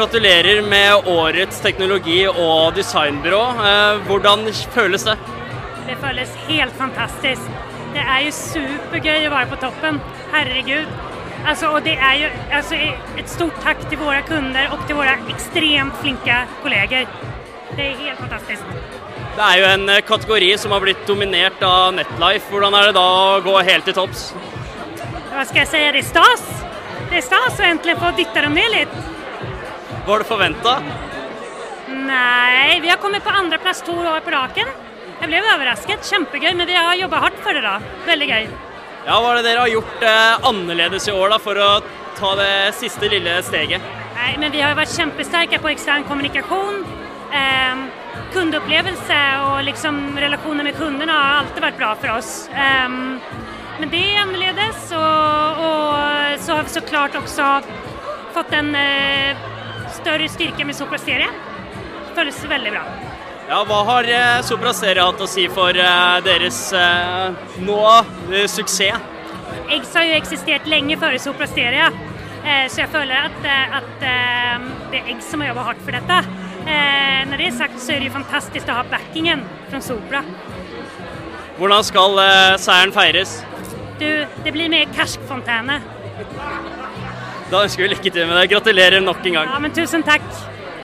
gratulerer med årets teknologi- og designbyrå. Eh, hvordan føles det? Det føles helt fantastisk. Det er jo supergøy å være på toppen. Herregud. Altså, og det er jo altså, et stort takk til våre kunder og til våre ekstremt flinke kolleger. Det er helt fantastisk. Det er jo en eh, kategori som har blitt dominert av Netlife. Hvordan er det da å gå helt til topps? Hva skal jeg si, det er stas. Det er stas å endelig få dytte dem ned litt. Var det forventa? Nei, vi har kommet på andreplass to år på raken. Jeg ble overrasket. Kjempegøy, men vi har jobba hardt for det. da. Veldig gøy. Ja, Hva er det dere har gjort eh, annerledes i år da, for å ta det siste lille steget? Nei, men vi har vært kjempesterke på ekstern kommunikasjon. Eh, kundeopplevelse og liksom relasjoner med kundene har alltid vært bra for oss. Um, men det er annerledes, og, og så har vi så klart også fått en eh, større styrke med Sopra Serie. Føles veldig bra. Ja, Hva har eh, Sopra Serie hatt å si for eh, deres eh, nå suksess? Eggs har jo eksistert lenge før Sopra Steria, så jeg føler at, at det er Eggs som har jobbet hardt for dette. Når det er sagt, så er det jo fantastisk å ha backingen fra Sopra. Hvordan skal seieren feires? Du, det blir mer karskfontene. Da ønsker vi lykke til med det. Gratulerer nok en gang. Ja, men tusen takk.